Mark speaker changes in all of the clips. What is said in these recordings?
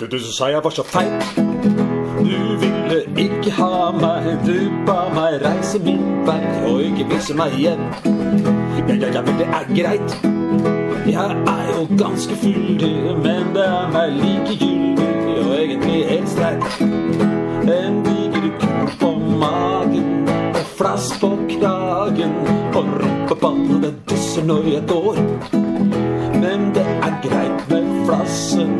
Speaker 1: Du, du sa jeg var så feit. Du ville ikke ha meg, du ba meg reise min vei og ikke vise meg igjen. Ja, ja, ja, men det er greit. Jeg er jo ganske fyldig, men det er meg likegyldig og egentlig helt streit. En diger ku på magen og flass på kragen og rumpeballene dusser når jeg går. Men det er greit med flassen,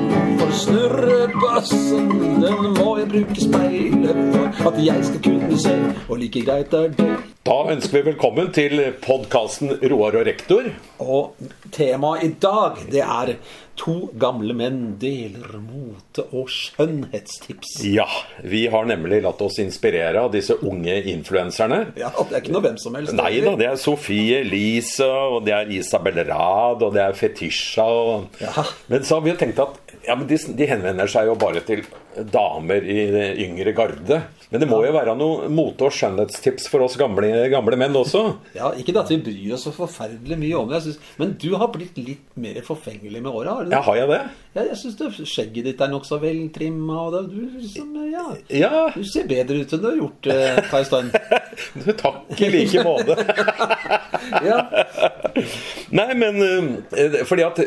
Speaker 1: for snurrebassen den må jeg bruke speilet for at jeg skal kunne se, og like greit er det.
Speaker 2: Da ønsker vi velkommen til podkasten Roar og rektor.
Speaker 1: Og temaet i dag, det er to gamle menn deler mote- og skjønnhetstips.
Speaker 2: Ja, vi har nemlig latt oss inspirere av disse unge influenserne.
Speaker 1: Ja, det er ikke noe hvem som helst.
Speaker 2: Nei da, det er Sofie Elise, og det er Isabel Rad, og det er Fetisha. Og...
Speaker 1: Ja.
Speaker 2: Men så har vi jo tenkt at ja, men de, de henvender seg jo bare til damer i yngre garde. Men det må jo være noe mote- og skjønnhetstips for oss gamle, gamle menn også.
Speaker 1: Ja, Ikke at vi bryr oss så forferdelig mye om det, synes, men du har blitt litt mer forfengelig med åra. har du det?
Speaker 2: Ja, har jeg det?
Speaker 1: Ja, jeg syns skjegget ditt er nokså veltrimma, og det, du, liksom, ja,
Speaker 2: Ja.
Speaker 1: du ser bedre ut enn du har gjort eh, på en stund.
Speaker 2: Takk i like måte.
Speaker 1: Ja.
Speaker 2: Nei, men eh, fordi at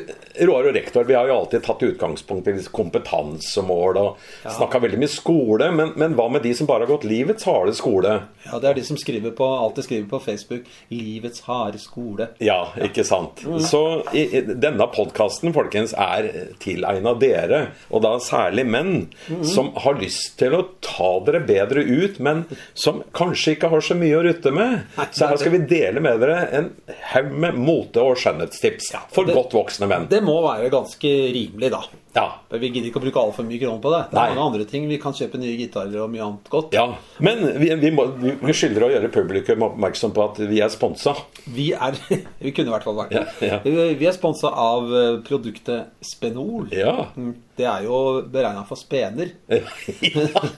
Speaker 2: Roar og rektor vi har jo alltid tatt utgangspunkt i kompetansemål og
Speaker 1: Ja.
Speaker 2: snakka veldig mye skole. Men, men hva med de som bare har gått livets harde skole?
Speaker 1: ja, det er de som skriver på, alltid skriver på Facebook 'Livets harde skole'.
Speaker 2: Ja, ikke sant. Så i, i, denne podkasten, folkens, er tilegna dere, og da særlig menn, som har lyst til å ta dere bedre ut, men som kanskje ikke har så mye å rutte med. Så her skal vi dele med dere en haug med mote- og skjønnhetstips for
Speaker 1: det-
Speaker 2: godt voksne menn.
Speaker 1: Det må være ganske rimelig, da.
Speaker 2: Ja.
Speaker 1: Vi gidder ikke å bruke altfor mye kroner på det. Det er
Speaker 2: Nei.
Speaker 1: mange andre ting. Vi kan kjøpe nye gitarer og mye annet godt.
Speaker 2: Ja, Men vi, vi, må, vi skylder å gjøre publikum oppmerksom på at vi er sponsa.
Speaker 1: Vi er Vi kunne i hvert fall vært det.
Speaker 2: Ja, ja.
Speaker 1: Vi vi er sponsa av eh, produktet Spenol.
Speaker 2: Ja.
Speaker 1: Mm, Det er jo beregna for spener.
Speaker 2: ja.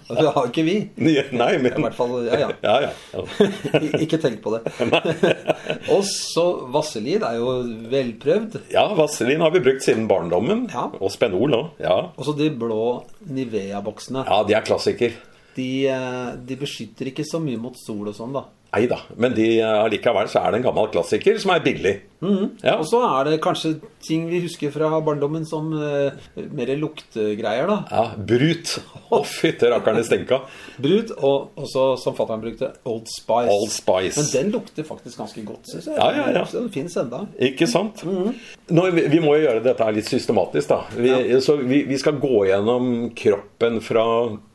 Speaker 1: Det har ikke vi.
Speaker 2: Nei, men
Speaker 1: I hvert fall, ja, ja.
Speaker 2: Ja, ja. ja.
Speaker 1: Ikke tenk på det. Og så Vaselin er jo velprøvd.
Speaker 2: Ja, Vaselin har vi brukt siden barndommen.
Speaker 1: Ja.
Speaker 2: Og Spenol òg. Ja.
Speaker 1: Og så de blå Nivea-boksene.
Speaker 2: ja, de er klassiker.
Speaker 1: De, eh, de beskytter ikke så mye mot sol og sånn, da.
Speaker 2: Nei da. Men de, allikevel så er det en gammel klassiker som er billig. Ja.
Speaker 1: Og så er det kanskje ting vi husker fra barndommen som uh, mer luktegreier, da.
Speaker 2: ja Brut. Å, fytte rakkerne stenka. stinka.
Speaker 1: Brut, og også som fatter'n brukte, Old Spice.
Speaker 2: Old Spice.
Speaker 1: Men den lukter faktisk ganske godt, syns jeg.
Speaker 2: Ja, ja, ja.
Speaker 1: Den fins enda.
Speaker 2: Ikke sant? Nå, vi, vi må jo gjøre dette her litt systematisk, da. Vi, Så vi, vi skal gå gjennom kroppen fra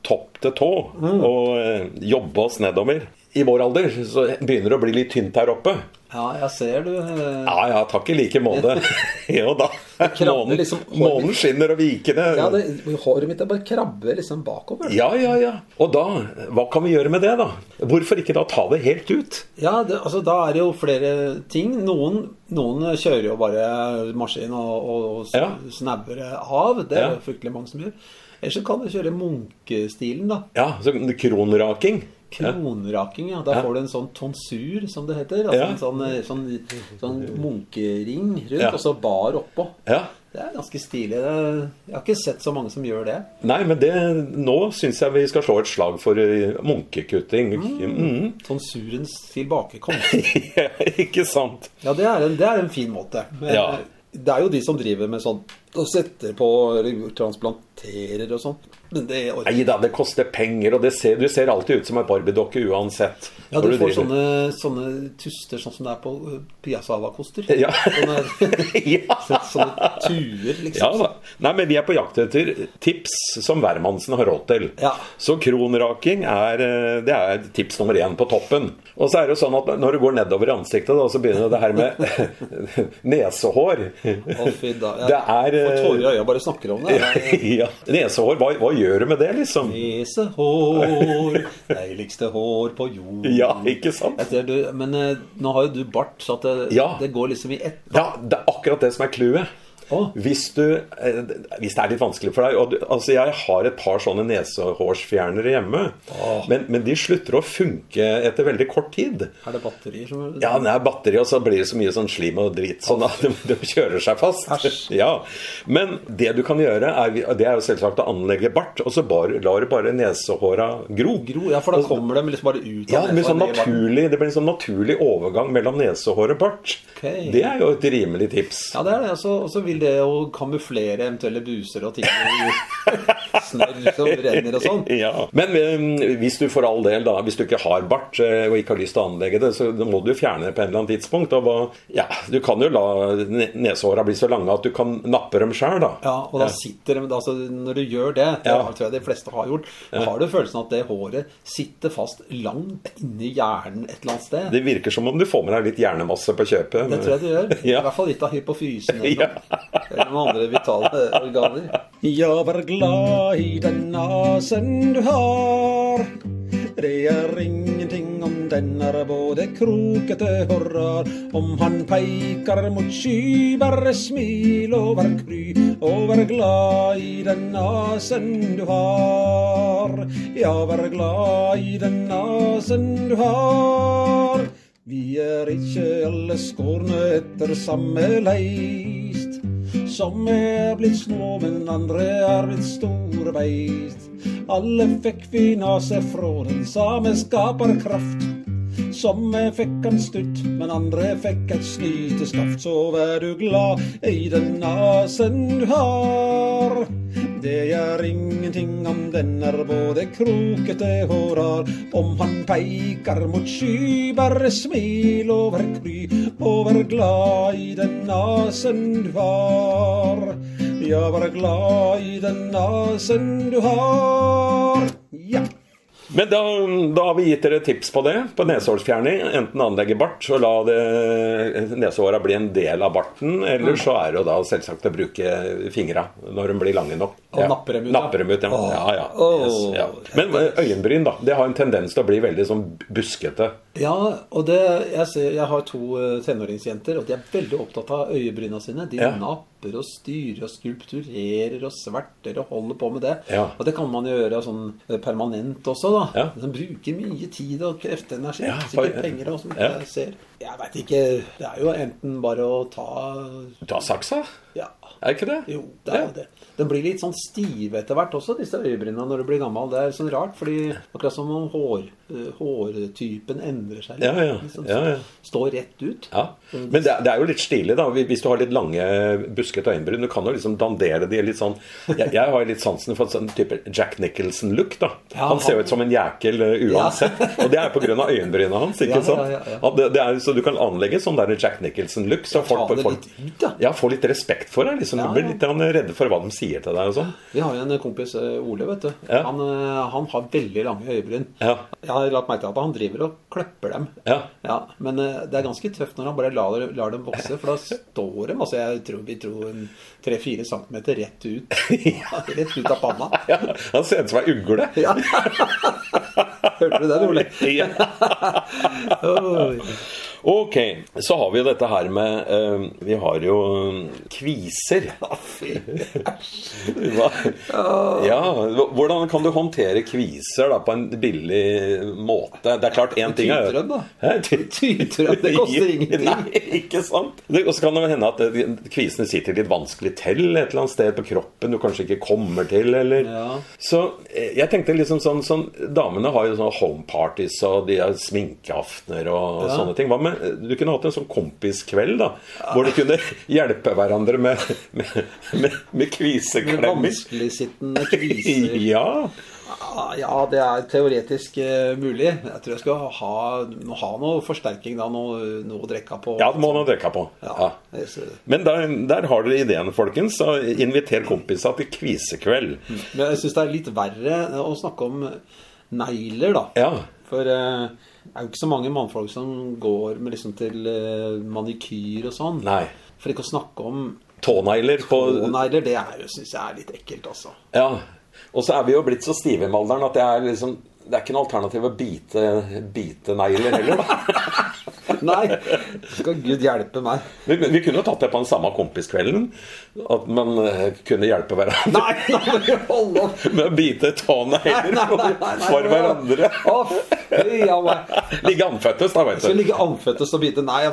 Speaker 2: topp til tå og uh, jobbe oss nedover. I vår alder så begynner det å bli litt tynt her oppe.
Speaker 1: Ja, jeg ser du.
Speaker 2: Ja ja, takk i like måte. jo da. Månen,
Speaker 1: liksom-
Speaker 2: månen skinner og vikene
Speaker 1: Ja, det, Håret mitt er bare krabber liksom bakover.
Speaker 2: Ja, ja, ja. Og da, hva kan vi gjøre med det, da? Hvorfor ikke da ta det helt ut?
Speaker 1: Ja, det, altså Da er det jo flere ting. Noen, noen kjører jo bare maskin og, og, og
Speaker 2: Ja.
Speaker 1: snabber av. Det er
Speaker 2: Ja.
Speaker 1: fryktelig mange som gjør. Ellers så kan du kjøre munkestilen, da.
Speaker 2: Ja, så kronraking.
Speaker 1: Kronraking, ja. Da får du en sånn tonsur, som det heter. Altså. En sånn, eh, sånn, sånn munkering rundt, og så bar oppå.
Speaker 2: ja.
Speaker 1: Det er ganske stilig. Jeg har ikke sett så mange som gjør det.
Speaker 2: Nei, men det, nå syns jeg vi skal slå et slag for eh, munkekutting. Mm.
Speaker 1: Tonsurens tilbakekomst.
Speaker 2: Ja, ikke sant?
Speaker 1: Ja, det er en, det er en fin måte. Men
Speaker 2: Ja.
Speaker 1: Det er jo de som driver med sånn og setter på eller transplanterer og sånn. Men det orker
Speaker 2: Nei da, det koster penger, og det ser, du ser alltid ut som en barbiedokke uansett.
Speaker 1: Ja,
Speaker 2: du,
Speaker 1: du får sånne, sånne tuster sånn som det er på uh, Piazzava-koster.
Speaker 2: Ja.
Speaker 1: Sånne, sånne tuer, liksom.
Speaker 2: Ja da. Nei, men vi er på jakt etter tips som hvermannsen har råd til.
Speaker 1: Ja.
Speaker 2: Så kronraking er, eh, det er tips nummer én på toppen. Og så er det jo sånn at når du går nedover i ansiktet, da, så begynner det her med nesehår.
Speaker 1: Å, fy da. Jeg
Speaker 2: Det er,
Speaker 1: får
Speaker 2: eh,
Speaker 1: tårer i øya bare snakker om det.
Speaker 2: ja. Nesehår, hva, hva gjør du med det, liksom?
Speaker 1: Nesehår, deiligste hår på jord.
Speaker 2: Ja, ikke sant?
Speaker 1: Ser du, men eh, nå har jo du bart, så det,
Speaker 2: Ja.
Speaker 1: det går liksom i ett.
Speaker 2: Ja, det er akkurat det som er clouet. Hvis, du, eh, hvis det er litt vanskelig for deg og Altså, jeg har et par sånne nesehårsfjernere hjemme. Men, men, de slutter å funke etter veldig kort tid.
Speaker 1: Er det batterier som
Speaker 2: Ja, det er batteri, og så blir det så mye sånn slim og drit sånn at de, de kjører seg fast. Ja. Men det du kan gjøre, er, det er jo selvsagt å anlegge bart, og så bare, lar du bare nesehåra gro.
Speaker 1: gro. Ja, for da kommer de liksom bare ut
Speaker 2: av ja, det, sånn naturlig, det blir en sånn naturlig overgang mellom nesehår og bart. Okay. Det er jo et rimelig tips.
Speaker 1: Ja, det er det. Og så vil det å kamuflere eventuelle buser og ting snørr som renner og sånn.
Speaker 2: Ja. Men um, hvis du for all del, da, hvis du ikke har bart eh, og ikke har lyst til å anlegge det, så må du fjerne det på en eller annen tidspunkt. Og ja, du kan jo la nesehåra bli så lange at du kan nappe dem sjøl, da.
Speaker 1: Ja, og da sitter de altså, Når du gjør det, det ja. tror jeg de fleste har gjort, ja. har du følelsen at det håret sitter fast langt inni hjernen et eller annet sted.
Speaker 2: Det virker som om du får med deg litt hjernemasse på kjøpet.
Speaker 1: Det tror jeg du gjør. I hvert fall litt av hypofysen. Eller, eller med andre vitale organer. Ja, vær glad i den nasen du har. Det er ingenting om den er både krokete og rar. Om han peker mot sky, bare smil og vær kry. Og vær glad i den nasen du har. Ja, vær glad i den nasen du har. Vi er ikke alle skårne etter samme leist. Som er blitt små, men andre er blitt store beist. Alle fikk vi nase fra den samme skaperkraft. Som fikk han stutt, men andre fikk et snyteskaft. Så vær du glad i den nasen du har. Det gjør ingenting om den er både krokete og rar. Om han peker mot sky, bare smil og vær kry. Og vær glad i den nasen du har. Ja, vær glad i den nasen du har.
Speaker 2: Men da, da, har vi gitt dere tips på det, på nesehårsfjerning. Enten anlegge bart og la nesehåra bli en del av barten, eller så er det da selvsagt å bruke fingra når de blir lange nok.
Speaker 1: Og ja. napper dem ut,
Speaker 2: napper dem ut ja. ja, ja. Yes, ja. Men øyenbryn, da. Det har en tendens til å bli veldig sånn buskete.
Speaker 1: Ja, og det, jeg, ser, jeg har to eh, tenåringsjenter, og de er veldig opptatt av øyebryna sine. De napper og styrer og skulpturerer og sverter og holder på med det.
Speaker 2: Ja.
Speaker 1: Og det kan man jo gjøre sånn eh, permanent også, da. Ja. De bruker mye tid og kreftenergi. Ja, Sikkert penger og som ja. jeg ser. Jeg veit ikke. Det er jo enten bare å ta
Speaker 2: Ta saksa?
Speaker 1: Ja.
Speaker 2: Er ikke det?
Speaker 1: Jo, det er jo det. Den blir litt sånn stive etter hvert også, disse øyebrynene, når du blir gammel. Det er sånn rart, fordi akkurat som om hår, eh, hårtypen endrer seg litt.
Speaker 2: Ja, ja. Liksom, ja, ja.
Speaker 1: Står rett ut.
Speaker 2: Ja. Men det, det, er jo litt stilig, da. Hvis du har litt lange, buskete øyenbryn. Du kan jo liksom dandere de litt sånn Jeg, jeg har litt sansen for sånn type Jack Nicholson-look, da. Han ser jo ut som en jækel uh, uansett. Og det er pga. øyenbryna hans, ikke sant? Det, det er, så du kan anlegge sånn der Jack Nicholson-look, så folk, folk, ut, ja, får litt respekt for deg. Liksom. Du blir litt redde for hva de sier til deg og sånn.
Speaker 1: Vi har jo en kompis, eh, Ole, vet du. Han, eh, han, har veldig lange øyebryn. Jeg har lagt merke til at han driver og kløpper dem. Men det er ganske tøft når han bare lar, lar dem vokse, for da står de altså jeg tror vi tror tre-fire centimeter rett ut. rett ut av panna.
Speaker 2: Ja, han ser ut som ei ugle. Ja.
Speaker 1: Hørte du det, Ole? Ja.
Speaker 2: Ok, så har vi dette her med uh, Vi har jo kviser. ja, hvordan kan du håndtere kviser da, på en billig måte? Det er klart én ting er
Speaker 1: Tytrøm, da. Det koster ingenting.
Speaker 2: Nei, ikke sant? Og så kan det hende at eh, kvisene sitter litt vanskelig til et eller annet sted på kroppen du kanskje ikke kommer til, eller ja. Så eh, jeg tenkte liksom sånn, sånn Damene har jo sånne homeparties, og de har sminkeaftener og ja. sånne ting. Hva med du kunne hatt en sånn kompiskveld, da. Hvor du kunne hjelpe hverandre med, med, med, med kviseklemming.
Speaker 1: Med vanskeligsittende kviser.
Speaker 2: ja.
Speaker 1: Ja, det er teoretisk uh, mulig. Jeg tror jeg skal ha, ha noe forsterking, da. Noe, noe å drikke på.
Speaker 2: Ja, du må noe å drikke på. Ja. Ja. Men der, der, har dere ideen, folkens. Så inviter kompiser til kvisekveld.
Speaker 1: Mm. Men jeg syns det er litt verre å snakke om negler, da.
Speaker 2: Ja.
Speaker 1: For uh, det er jo ikke så mange mannfolk som går med liksom til uh, manikyr og sånn.
Speaker 2: Nei.
Speaker 1: For ikke å snakke om
Speaker 2: Tånegler. På...
Speaker 1: Tånegler, det syns jeg er litt ekkelt, altså.
Speaker 2: Ja. Og så er vi jo blitt så stive i alderen at det er liksom Det er ikke noe alternativ å bite, bite negler heller, da.
Speaker 1: Nei. Skal Gud hjelpe meg.
Speaker 2: Vi, vi kunne jo tatt det på den samme kompiskvelden. At man eh, kunne hjelpe hverandre
Speaker 1: Nei, nei, hold opp!
Speaker 2: med å bite
Speaker 1: Nei, nei, nei, nei,
Speaker 2: for hverandre.
Speaker 1: Å, fy a meg.
Speaker 2: Ligge andføttes, da, vet
Speaker 1: Skal
Speaker 2: du.
Speaker 1: ligge andføttes og bite. Nei, ja.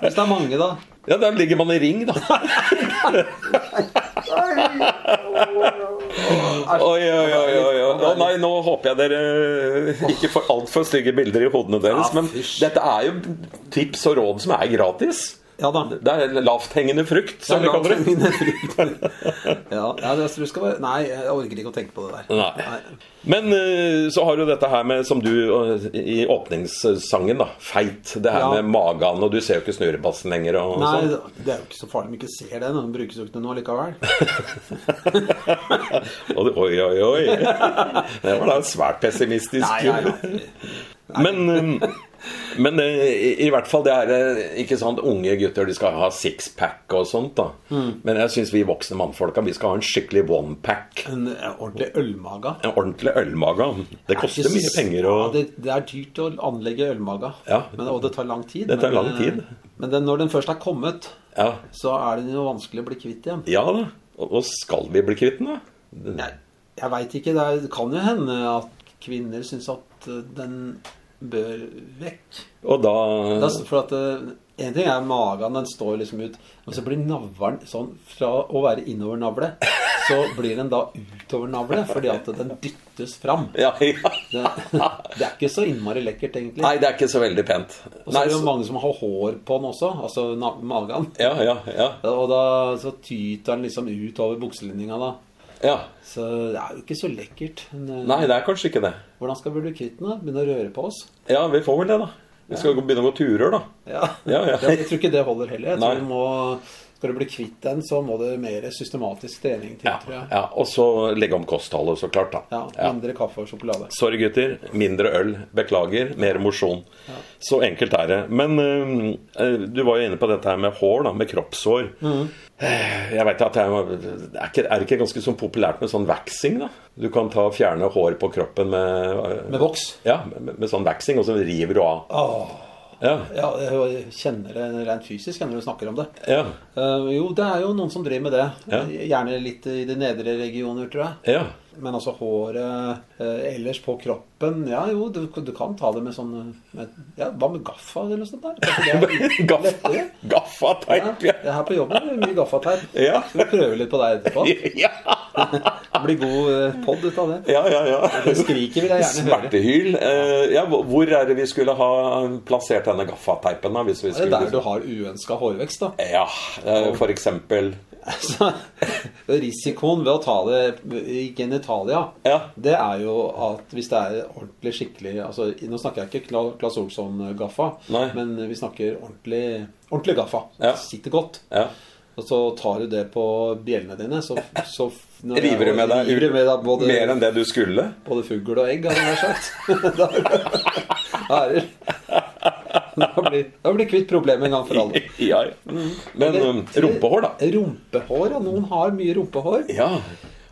Speaker 1: Hvis det er mange, da.
Speaker 2: Ja, da ligger man i ring, da. Oi, oi, oi, oi, oi. Nei, nå håper jeg dere eh, ikke får altfor stygge bilder i hodene deres. Men dette er jo tips og råd som er gratis.
Speaker 1: Ja da.
Speaker 2: Det er lavthengende frukt, som vi kaller det.
Speaker 1: Frukt. Ja, ja, det du skal være Nei, jeg orker ikke å tenke på det der.
Speaker 2: Nei. Men eh, så har du dette her med, som du eh, i åpningssangen, da. Feit. Det her
Speaker 1: Ja.
Speaker 2: med magen, og du ser jo ikke snurrebassen lenger og
Speaker 1: Nei,
Speaker 2: sånn.
Speaker 1: det er jo ikke så farlig om ikke ser det. Den brukes jo ikke til noe likevel.
Speaker 2: Oi, oi, oi. Det var da svært pessimistisk.
Speaker 1: Nei, ja, ja.
Speaker 2: Men, eh, men eh, i, i hvert fall det er eh, ikke sant, unge gutter de skal ha sixpack og sånt. da
Speaker 1: Mm.
Speaker 2: Men jeg syns vi voksne mannfolka vi skal ha en skikkelig onepack.
Speaker 1: En eh, ordentlig ølmaga.
Speaker 2: En ordentlig ølmaga. Det koster mye penger å
Speaker 1: ja, det, det er dyrt å anlegge ølmaga.
Speaker 2: Ja.
Speaker 1: Men, og det tar lang tid.
Speaker 2: Det tar
Speaker 1: men,
Speaker 2: lang tid.
Speaker 1: Men den, når den først er kommet,
Speaker 2: Ja,
Speaker 1: så er den jo vanskelig å bli kvitt igjen.
Speaker 2: ja da. Og og skal vi bli kvitt den, da?
Speaker 1: Jeg, jeg veit ikke. Det, er, det kan jo hende at kvinner syns at den bør vekk.
Speaker 2: Og da
Speaker 1: for at eh, En ting er magen, den står liksom ut. Men så blir navlen sånn Fra å være innovernavle, så blir den da utovernavle fordi at den dyttes fram.
Speaker 2: ja, ja.
Speaker 1: Det, det er ikke så innmari lekkert, egentlig.
Speaker 2: Nei, det er ikke så veldig pent.
Speaker 1: Og så er det jo mange som har hår på den også, altså magen.
Speaker 2: Ja, ja, ja.
Speaker 1: Og da så tyter den liksom ut over bukselinninga da.
Speaker 2: Ja.
Speaker 1: Så det er jo ikke så lekkert. Men, eh,
Speaker 2: Nei, det er kanskje ikke det.
Speaker 1: Hvordan skal vi bli kvitt den? Begynne å røre på oss?
Speaker 2: Ja, vi får vel det, da. Vi skal ja. begynne å gå turer, da.
Speaker 1: Ja.
Speaker 2: Ja, ja.
Speaker 1: Jeg tror ikke det holder heller. Jeg tror du må, Skal du bli kvitt den, så må det mer systematisk trening til,
Speaker 2: Ja,
Speaker 1: tror jeg.
Speaker 2: ja. Og så legge om kostholdet, så klart, da.
Speaker 1: Ja,
Speaker 2: Ja.
Speaker 1: Mindre kaffe og sjokolade.
Speaker 2: Sorry, gutter. Mindre øl. Beklager. Mer mosjon. Så enkelt er det. Men øh, du var jo inne på dette her med hår, da. Med kroppshår.
Speaker 1: Mm.
Speaker 2: Eh, Jeg vet at jeg, er, ikke, er det ikke ganske sånn populært med sånn waxing, da? Du kan ta og fjerne hår på kroppen med, øh,
Speaker 1: Med voks.
Speaker 2: Ja, med, med sånn waxing, og så river du av.
Speaker 1: Åh,
Speaker 2: Ja.
Speaker 1: ja, jeg kjenner det rent fysisk når du snakker om det.
Speaker 2: Ja.
Speaker 1: Uh, jo, det er jo noen som driver med det.
Speaker 2: Ja.
Speaker 1: Gjerne litt i de nedre regioner, tror jeg.
Speaker 2: ja.
Speaker 1: Men altså håret eh, ellers på kroppen Ja, jo, du, du kan ta det med sånn med, Ja, hva med gaffa eller noe sånt der? Gaffateip,
Speaker 2: Gaffa.
Speaker 1: Ja,
Speaker 2: ja.
Speaker 1: er her på jobben er det mye gaffateip.
Speaker 2: Ja.
Speaker 1: Skal vi prøve litt på deg etterpå?
Speaker 2: Ja,
Speaker 1: Det blir god eh, pod ut av det.
Speaker 2: ja, ja. ja.
Speaker 1: Det skriket vil jeg gjerne høre.
Speaker 2: Smertehyl. Eh, ja, hvor er det vi skulle ha plassert denne gaffateipen? da, hvis vi
Speaker 1: Det er
Speaker 2: skulle...
Speaker 1: der du har uønska hårvekst, da.
Speaker 2: Ja, eh, for eksempel
Speaker 1: Så, risikoen ved å ta det i genitalia,
Speaker 2: Ja.
Speaker 1: det er jo at hvis det er ordentlig skikkelig altså, Nå snakker jeg ikke Claes Olsson-gaffa, men vi snakker ordentlig, ordentlig gaffa.
Speaker 2: Ja.
Speaker 1: Sitter godt.
Speaker 2: Ja.
Speaker 1: Og så tar du det på bjellene dine, så, så
Speaker 2: River du med deg
Speaker 1: river med deg både,
Speaker 2: mer enn det du skulle?
Speaker 1: både fugl og egg, hadde jeg nær sagt. Da er det Da blir da blir kvitt problemet en gang for alle.
Speaker 2: Ja, ja. Men Men rumpehår, da?
Speaker 1: Rumpehår, ja. Noen har mye rumpehår.
Speaker 2: Ja.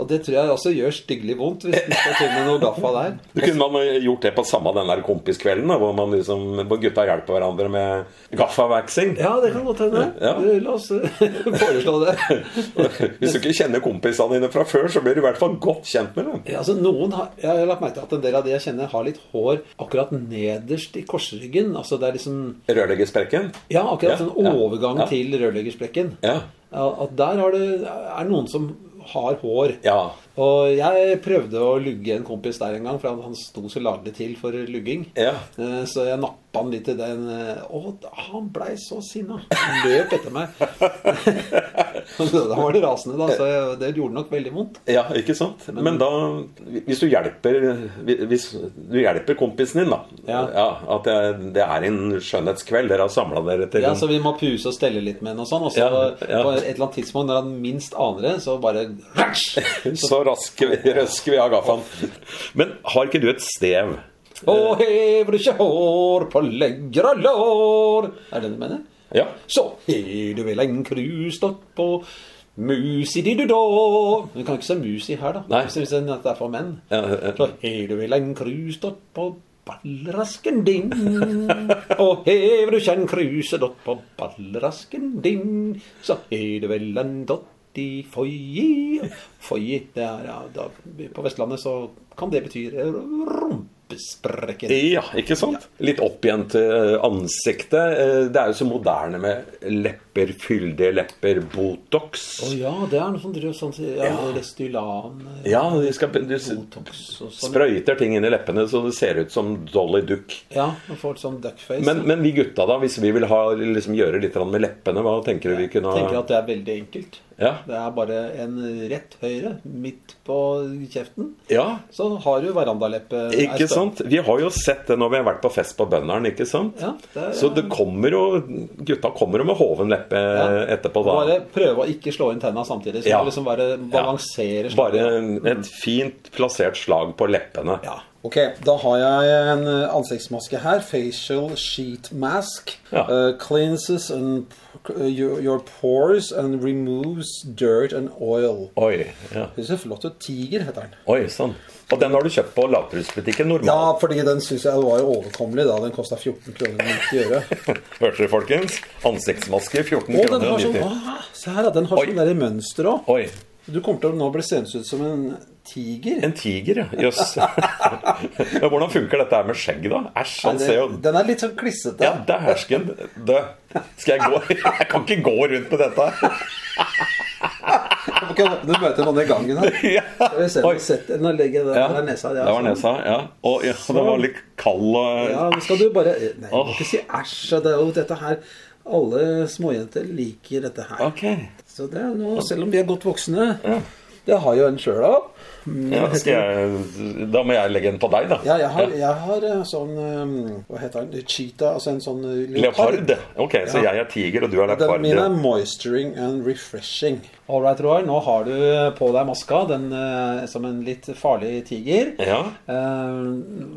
Speaker 1: Og det tror jeg også gjør styggelig vondt hvis du skal til med noe gaffa der.
Speaker 2: Du kunne man gjort det på samme den der kompiskvelden, da, hvor, man liksom, hvor gutta hjelper hverandre med gaffavaxing.
Speaker 1: Ja, det kan godt hende.
Speaker 2: Ja.
Speaker 1: La oss eh, foreslå det.
Speaker 2: Hvis du ikke kjenner kompisene dine fra før, så blir du i hvert fall godt kjent med dem.
Speaker 1: Ja, altså noen har, Jeg har lagt merke til at en del av de jeg kjenner, har litt hår akkurat nederst i korsryggen. Altså det er liksom
Speaker 2: Rørleggersprekken?
Speaker 1: Ja, akkurat
Speaker 2: Ja,
Speaker 1: sånn
Speaker 2: ja,
Speaker 1: overgang
Speaker 2: ja.
Speaker 1: til rørleggersprekken.
Speaker 2: Ja.
Speaker 1: Ja, at der har det, er noen som har hår.
Speaker 2: Ja.
Speaker 1: Og jeg prøvde å lugge en kompis der en gang, for han sto så laglig til for lugging.
Speaker 2: Ja.
Speaker 1: Eh, Så jeg nappa han litt i den. eh, Og han blei så sinna. Han løp etter meg. da var det rasende, da. Så det gjorde nok veldig vondt.
Speaker 2: Ja, ikke sant? Men da, hvis du hjelper Hvis du hjelper kompisen din, da
Speaker 1: Ja.
Speaker 2: At det, det er en skjønnhetskveld, dere har samla dere til
Speaker 1: Ja, Så vi må puse og stelle litt med den og sånn. Og så
Speaker 2: Ja, ja.
Speaker 1: på et eller annet tidspunkt når han minst aner det, så bare
Speaker 2: Så rasker vi, røsker vi av gaffelen. Men har ikke du et stev?
Speaker 1: Og hever du ikke hår på legger og lår Er det det du mener?
Speaker 2: Ja.
Speaker 1: Så har du vel en krus stått på musi-di-du-da Vi kan ikke se musi her, da.
Speaker 2: Nei.
Speaker 1: Hvis at det er for menn.
Speaker 2: Ja, ja.
Speaker 1: Så har du vel en krus stått på ballrasken din. Og hever du kjenn kruset dott på ballrasken din, så har du vel en dott i foyi. Foyi, det er ja, da, På Vestlandet så kan det bety rumpesprekken.
Speaker 2: Ja, ikke sant? Litt opp igjen til ansiktet. Eh, Det er jo så moderne med lepper, fyldige lepper, Botox.
Speaker 1: Å ja, det er noe som driver sånn ja, Restylan eh,
Speaker 2: Ja, de skal du
Speaker 1: Botox og sånn.
Speaker 2: sprøyter ting inn i leppene så det ser ut som Dolly Duck.
Speaker 1: Ja, man får sånn duckface.
Speaker 2: Men, men vi gutta, da, hvis vi vil ha, liksom, gjøre litt med leppene, hva tenker du vi kunne
Speaker 1: Jeg tenker at det er veldig enkelt.
Speaker 2: Ja.
Speaker 1: Det er bare en rett høyre midt på kjeften.
Speaker 2: ja,
Speaker 1: Så har du verandaleppe.
Speaker 2: ikke sant? Vi har jo sett det når vi har vært på fest på Bønderen. ikke sant?
Speaker 1: Ja, det er-
Speaker 2: Så det kommer jo Gutta kommer jo med hoven leppe etterpå, da.
Speaker 1: Bare prøve å ikke slå inn tenna samtidig. Så
Speaker 2: Ja.
Speaker 1: liksom bare balansere sånn.
Speaker 2: Bare et fint plassert slag på leppene.
Speaker 1: Ja. Ok, da har jeg en eh, ansiktsmaske her. Facial sheet mask.
Speaker 2: Ja.
Speaker 1: Uh, cleanses and uh, your, your pores and removes dirt and oil.
Speaker 2: Oi, ja.
Speaker 1: Det ser flott ut. Tiger heter den.
Speaker 2: Oi, sånn. Og den har du kjøpt på lavprisbutikken
Speaker 1: Ja, fordi den syns jeg var overkommelig da. Den kosta 14 kroner og 90 øre.
Speaker 2: Hørte dere, folkens? Ansiktsmaske 14 kroner
Speaker 1: Og den har sånn
Speaker 2: 90.
Speaker 1: ah, Se her, da. Den har
Speaker 2: Oi.
Speaker 1: sånn der mønster òg. Du kommer til å nå bli seende ut som en tiger.
Speaker 2: En tiger, ja. Jøss. ja, hvordan funker dette her med skjegg, da? Æsj, han ser jo
Speaker 1: Den er litt sånn klissete.
Speaker 2: Ja, dæsken dø. Skal jeg gå Jeg kan ikke gå rundt med dette her.
Speaker 1: Du møter noen i gangen her. Skal vi se,
Speaker 2: Oi.
Speaker 1: sett, Nå legger jeg
Speaker 2: Ja,
Speaker 1: der nesa.
Speaker 2: det var nesa, ja. Og ja, den var litt kald og
Speaker 1: Ja, nå skal du bare Nei, du må ikke si æsj. Det er jo dette her Alle småjenter liker dette her.
Speaker 2: Ok.
Speaker 1: Så det er nå, Selv om vi er godt voksne. Det har jo en sjøl òg.
Speaker 2: Ja, Da må jeg legge en på deg, da.
Speaker 1: Ja, jeg har, jeg har eh, sånn eh, Hva heter den? Cheetah. Altså en sånn leopard.
Speaker 2: Leopard. Ok, så jeg er tiger, og du er
Speaker 1: Den
Speaker 2: leopard.
Speaker 1: min er moisturing and refreshing. Right, Roar. Nå har du på deg maska den eh, som en litt farlig tiger.
Speaker 2: Ja.
Speaker 1: Eh,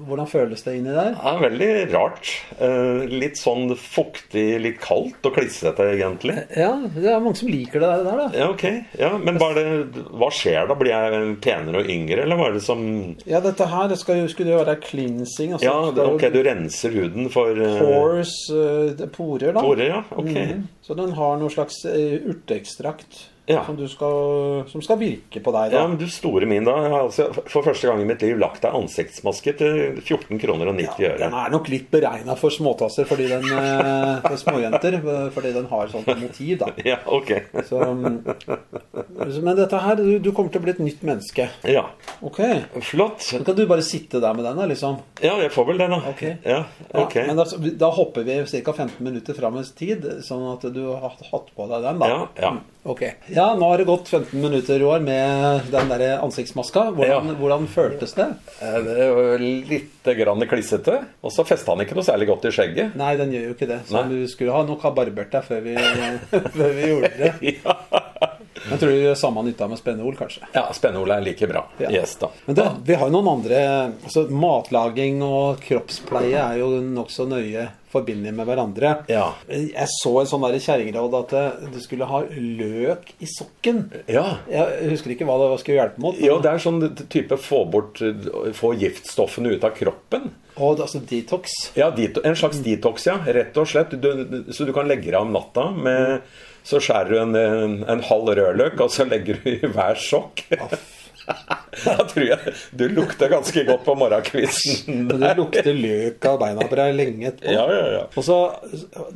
Speaker 1: hvordan føles det inni der?
Speaker 2: Er veldig rart. Eh, litt sånn fuktig, litt kaldt og klissete, egentlig.
Speaker 1: Ja, det er mange som liker det der, da.
Speaker 2: Ja, ok. Ja, men det, hva skjer da? Blir jeg penere og yngre, eller hva er det som
Speaker 1: Ja, dette her det skal skulle jo være cleansing. Altså,
Speaker 2: Ja,
Speaker 1: det
Speaker 2: ok, du renser huden for
Speaker 1: Pores, porer, da.
Speaker 2: porer, ja. Ok.
Speaker 1: Mhm. Så den har noe slags urteekstrakt
Speaker 2: Ja.
Speaker 1: som, du skal, som skal virke på deg. da.
Speaker 2: Ja, men du store min, da. Jeg har altså for første gang i mitt liv lagt deg ansiktsmaske til 14 kroner og 90 øre.
Speaker 1: Den er nok litt beregna for småtasser fordi den, eh, for småjenter. Fordi den har sånt motiv, da.
Speaker 2: Ja, ok.
Speaker 1: Så, mm, men dette her, du, du kommer til å bli et nytt menneske.
Speaker 2: Ja,
Speaker 1: Ok.
Speaker 2: flott.
Speaker 1: Så kan du bare sitte der med den, da, liksom.
Speaker 2: Ja, jeg får vel den, da.
Speaker 1: Ok.
Speaker 2: Ja, okay.
Speaker 1: Ja, men da, da hopper vi ca. 15 minutter fram i tid, sånn at du har hatt på deg den, da.
Speaker 2: Ja, ja.
Speaker 1: Ok. Ja, nå har det gått 15 minutter, Roar, med den der ansiktsmaska. Hvordan,
Speaker 2: Ja.
Speaker 1: hvordan føltes det?
Speaker 2: Eh, Det var litt grann klissete. Og så festa han ikke noe særlig godt i skjegget.
Speaker 1: Nei, den gjør jo ikke det. Så
Speaker 2: Nei.
Speaker 1: du skulle ha nok ha barbert deg før vi, før vi gjorde det.
Speaker 2: Ja,
Speaker 1: Jeg tror det er samme nytta med spenneol, kanskje.
Speaker 2: ja Spenneol er like bra.
Speaker 1: Ja.
Speaker 2: Yes, da.
Speaker 1: Men det, vi har jo noen andre altså Matlaging og kroppspleie er jo nokså nøye forbundet med hverandre.
Speaker 2: Ja.
Speaker 1: Jeg så en sånn kjerringråd at eh, du skulle ha løk i sokken.
Speaker 2: Ja.
Speaker 1: Jeg husker ikke hva det skulle hjelpe mot. men-
Speaker 2: Jo, det er sånn type få bort Få giftstoffene ut av kroppen.
Speaker 1: Og altså detox.
Speaker 2: Ja, en slags detox, ja. Rett og slett. Du, så du kan legge deg om natta med Så skjærer du en, en, en halv rødløk, og så legger du i hver sokk. Da tror jeg du lukter ganske godt på morgenkvisten.
Speaker 1: Du lukter løk av beina på deg lenge etterpå.
Speaker 2: Ja, ja, ja.
Speaker 1: Og så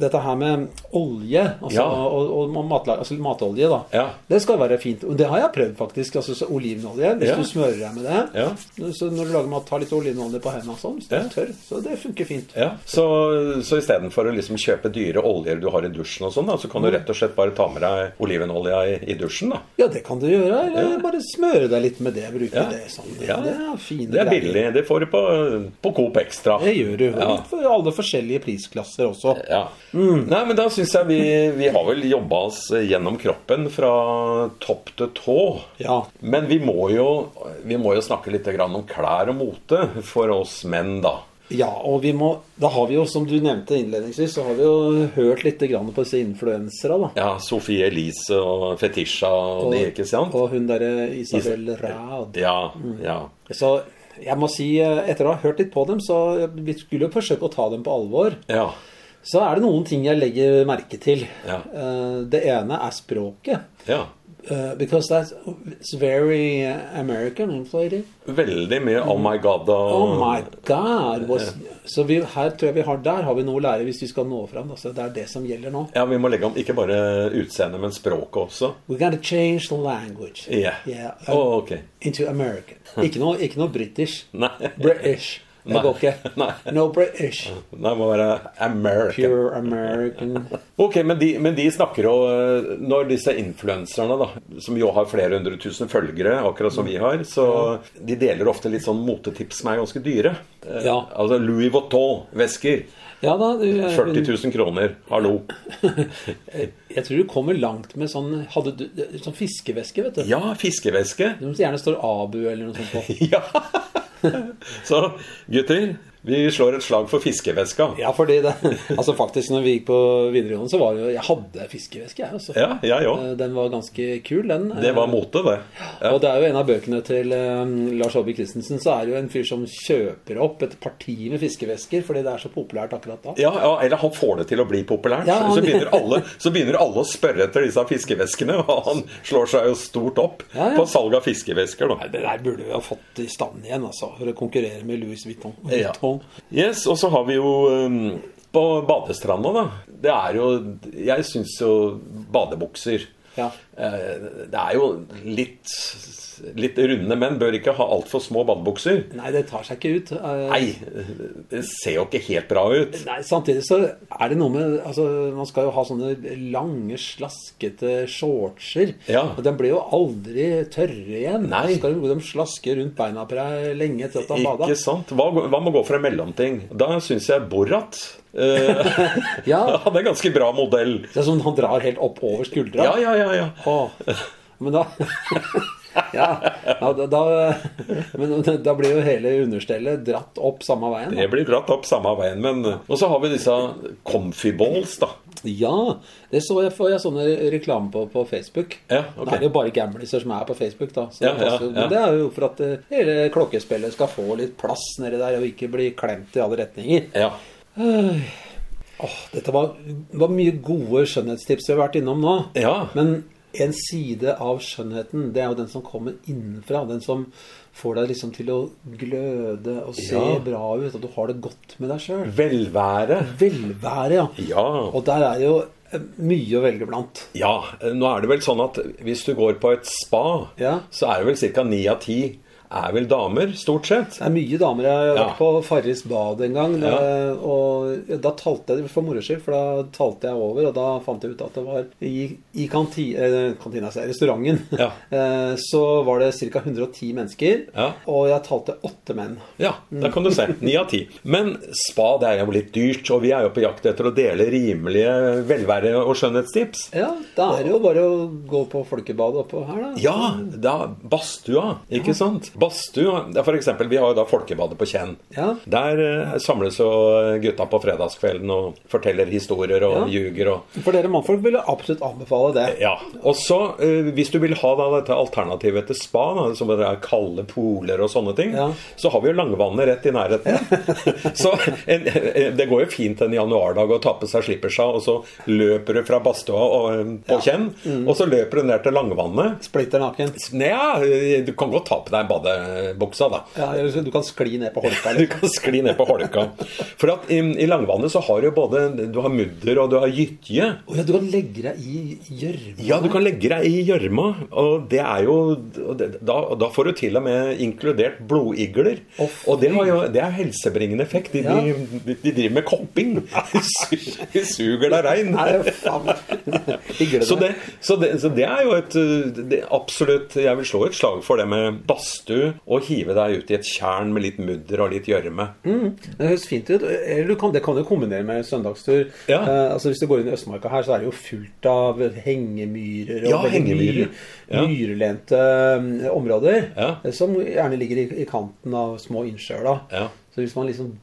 Speaker 1: dette her med olje, altså, og, og matlag, altså matolje, da. Det skal være fint. Og det har jeg prøvd, faktisk. Altså så olivenolje. Hvis du smører deg med det.
Speaker 2: Ja.
Speaker 1: Så når du lager mat, ta litt olivenolje på hendene sånn. hvis det er tørr. Så det funker fint.
Speaker 2: Ja, Så, så istedenfor å liksom kjøpe dyre oljer du har i dusjen, og sånn, så kan du rett og slett bare ta med deg olivenolja i, i dusjen. da.
Speaker 1: Ja, det kan du gjøre. Eller bare smøre deg litt med det. Bruke
Speaker 2: Ja.
Speaker 1: det sånn.
Speaker 2: Ja.
Speaker 1: Det er fine
Speaker 2: Det er
Speaker 1: greier.
Speaker 2: billig. Det får du på, på Coop Extra.
Speaker 1: Det gjør du.
Speaker 2: Ja.
Speaker 1: For alle forskjellige prisklasser også.
Speaker 2: Ja. Nei, men da syns jeg vi, vi har vel jobba oss gjennom kroppen fra topp til tå.
Speaker 1: Ja.
Speaker 2: Men vi må jo, vi må jo snakke litt om klær og mote for oss menn, da.
Speaker 1: Ja, og vi må Da har vi jo, som du nevnte innledningsvis, så har vi jo hørt litt grann på disse influensere, da.
Speaker 2: Ja, Sofie Elise og Fetisha og, de, ikke sant?
Speaker 1: Og hun derre Isabel Rad.
Speaker 2: Ja, ja.
Speaker 1: Så Jeg må si, etter å ha hørt litt på dem, så vi skulle jo forsøke å ta dem på alvor.
Speaker 2: Ja.
Speaker 1: Så er det noen ting jeg legger merke til.
Speaker 2: Ja.
Speaker 1: Eh, Det ene er språket.
Speaker 2: ja.
Speaker 1: Eh, because that's it's very uh, American inflated.
Speaker 2: Veldig mye 'oh my god' og
Speaker 1: Oh my god! Was, så vi, her tror jeg vi har, der har vi noe å lære hvis vi skal nå fram. Altså, det er det som gjelder nå.
Speaker 2: Ja, vi må legge om ikke bare utseendet, men språket også.
Speaker 1: We gotta change the language.
Speaker 2: Yeah.
Speaker 1: Yeah, uh, oh,
Speaker 2: ok.
Speaker 1: Into American. Ikke noe, ikke noe British. British. Det
Speaker 2: Nei.
Speaker 1: går ikke.
Speaker 2: Nei.
Speaker 1: No British.
Speaker 2: Det må være American.
Speaker 1: Pure American.
Speaker 2: Ok, men de, men de snakker jo eh, Når disse influenserne, da, som jo har flere hundre tusen følgere, akkurat som vi har, så de deler ofte litt sånn motetips som er ganske dyre. Eh,
Speaker 1: Ja.
Speaker 2: Altså Louis Vuitton-vesker.
Speaker 1: Ja da, du,
Speaker 2: 40 000 kroner. Hallo.
Speaker 1: Jeg tror du kommer langt med sånn, hadde du, sånn fiskeveske, vet du.
Speaker 2: Ja, fiskeveske.
Speaker 1: Som gjerne står Abu eller noe sånt på.
Speaker 2: Ja. Så gutter, vi slår et slag for fiskeveska.
Speaker 1: Ja, fordi det Altså faktisk, når vi gikk på videregående, så var det jo Jeg hadde fiskeveske, jeg, altså.
Speaker 2: Ja, jeg òg.
Speaker 1: Eh, Den var ganske kul, den.
Speaker 2: Det var mote, det. Ja.
Speaker 1: Og det er jo en av bøkene til eh, Lars Aabye Christensen, så er det jo en fyr som kjøper opp et parti med fiskevesker fordi det er så populært akkurat da.
Speaker 2: Ja, ja, eller han får det til å bli populært.
Speaker 1: Ja, han-
Speaker 2: så, begynner alle, så begynner alle å spørre etter disse fiskeveskene, og han slår seg jo stort opp
Speaker 1: Ja,
Speaker 2: på salg av fiskevesker.
Speaker 1: Nei, Det der burde vi ha fått i stand igjen, altså. For å konkurrere med Louis Vuitton.
Speaker 2: Ja.
Speaker 1: Vuitton.
Speaker 2: Yes, og så har vi jo um, på badestranda, da. Det er jo Jeg syns jo badebukser
Speaker 1: Ja.
Speaker 2: Eh, Det er jo litt Litt runde menn bør ikke ha altfor små badebukser.
Speaker 1: Nei, det tar seg ikke ut. Eh,
Speaker 2: Nei, det ser jo ikke helt bra ut.
Speaker 1: Nei, samtidig så er det noe med altså, Man skal jo ha sånne lange, slaskete shortser.
Speaker 2: Ja.
Speaker 1: Og de blir jo aldri tørre igjen.
Speaker 2: Nei.
Speaker 1: Skal de slaske rundt beina på deg lenge etter at du har bada.
Speaker 2: Ikke sant? Hva, hva med å gå for en mellomting? Da syns jeg Borat ja.
Speaker 1: Ja,
Speaker 2: er en ganske bra modell.
Speaker 1: det er som han drar helt opp over skuldra.
Speaker 2: Ja, ja, ja. ja.
Speaker 1: Åh, men da Ja, ja da, men da blir jo hele understellet dratt opp samme veien.
Speaker 2: Det
Speaker 1: Da.
Speaker 2: blir dratt opp samme veien. Men, og så har vi disse comfy balls, da.
Speaker 1: Ja, det så jeg, får jeg sånne reklame på på Facebook.
Speaker 2: Ja, okay.
Speaker 1: Det er jo bare gamliser som er på Facebook, da. Så
Speaker 2: Ja,
Speaker 1: det, passer-. Men det er jo for at eh, hele klokkespillet skal få litt plass nedi der, og ikke bli klemt i alle retninger.
Speaker 2: Ja.
Speaker 1: Åh, dette var, var mye gode skjønnhetstips vi har vært innom nå.
Speaker 2: ja.
Speaker 1: Men en side av skjønnheten, det er jo den som kommer innenfra. Den som får deg liksom til å gløde og se
Speaker 2: Ja.
Speaker 1: bra ut. At du har det godt med deg sjøl.
Speaker 2: Velvære.
Speaker 1: Velvære, ja.
Speaker 2: Ja.
Speaker 1: Og der er jo eh, mye å velge blant.
Speaker 2: ja. Nå er det vel sånn at hvis du går på et spa,
Speaker 1: Ja.
Speaker 2: så er det vel ca. ni av ti er vel damer, stort sett.
Speaker 1: Det er mye damer. Jeg har
Speaker 2: Ja.
Speaker 1: vært på Farris bad en gang.
Speaker 2: Ja.
Speaker 1: Og da talte jeg for moro skyld, for da talte jeg over, og da fant jeg ut at det var i, i kanti, eh, kantina, altså, restauranten
Speaker 2: Ja.
Speaker 1: eh, så var det ca. 110 mennesker, og jeg talte åtte menn.
Speaker 2: Ja, da kan du se. Ni av ti. Men spa det er jo litt dyrt, og vi er jo på jakt etter å dele rimelige velvære- og skjønnhetstips.
Speaker 1: Ja, da er det jo bare å gå på folkebadet oppå her, da.
Speaker 2: Ja, da, badstua, ikke sant? Badstua, eksempel, vi har jo da Folkebadet på Kjenn.
Speaker 1: Ja.
Speaker 2: Der eh, samles jo gutta på fredagskvelden og forteller historier og
Speaker 1: Ja.
Speaker 2: ljuger og
Speaker 1: For dere mannfolk ville absolutt anbefale det.
Speaker 2: ja. Og så, eh, hvis du vil ha da dette alternativet til spa, da, som det er kalde poler og sånne ting,
Speaker 1: Ja.
Speaker 2: så har vi jo Langvannet rett i nærheten. så en, en, det går jo fint en januardag å ta på seg slippersa, og så løper du fra badstua og, eh, på Kjenn,
Speaker 1: Mm.
Speaker 2: og så løper du ned til Langvannet.
Speaker 1: Splitter naken.
Speaker 2: Nja, du kan godt ta på deg badebuksa, da.
Speaker 1: Ja, eller du kan skli ned på holka.
Speaker 2: Du kan skli ned på holka. For at i, i Langvannet så har du både Du har mudder og du har gytje.
Speaker 1: Å ja, du kan legge deg i gjørma.
Speaker 2: Ja, du kan legge deg i gjørma, og det er jo det, da, da får du til og med inkludert blodigler.
Speaker 1: Oh,
Speaker 2: og det har jo det er helsebringende effekt. De,
Speaker 1: Ja.
Speaker 2: de, de driver med kopping. De suger deg rein.
Speaker 1: Nei, faen.
Speaker 2: Så det, så, det, så det er jo et det, Absolutt Jeg vil slå et slag for det med badstue og hive deg ut i et tjern med litt mudder og litt gjørme.
Speaker 1: Det høres fint ut. Eller du kan, det kan du kombinere med søndagstur.
Speaker 2: Ja.
Speaker 1: Eh, altså Hvis du går inn i Østmarka her, så er det jo fullt av hengemyrer og
Speaker 2: Ja, hengemyrer. Ja.
Speaker 1: myrlendte eh, områder.
Speaker 2: Ja.
Speaker 1: eh, Som gjerne ligger i, i kanten av små innsjøer. da.
Speaker 2: Ja.
Speaker 1: Så hvis man liksom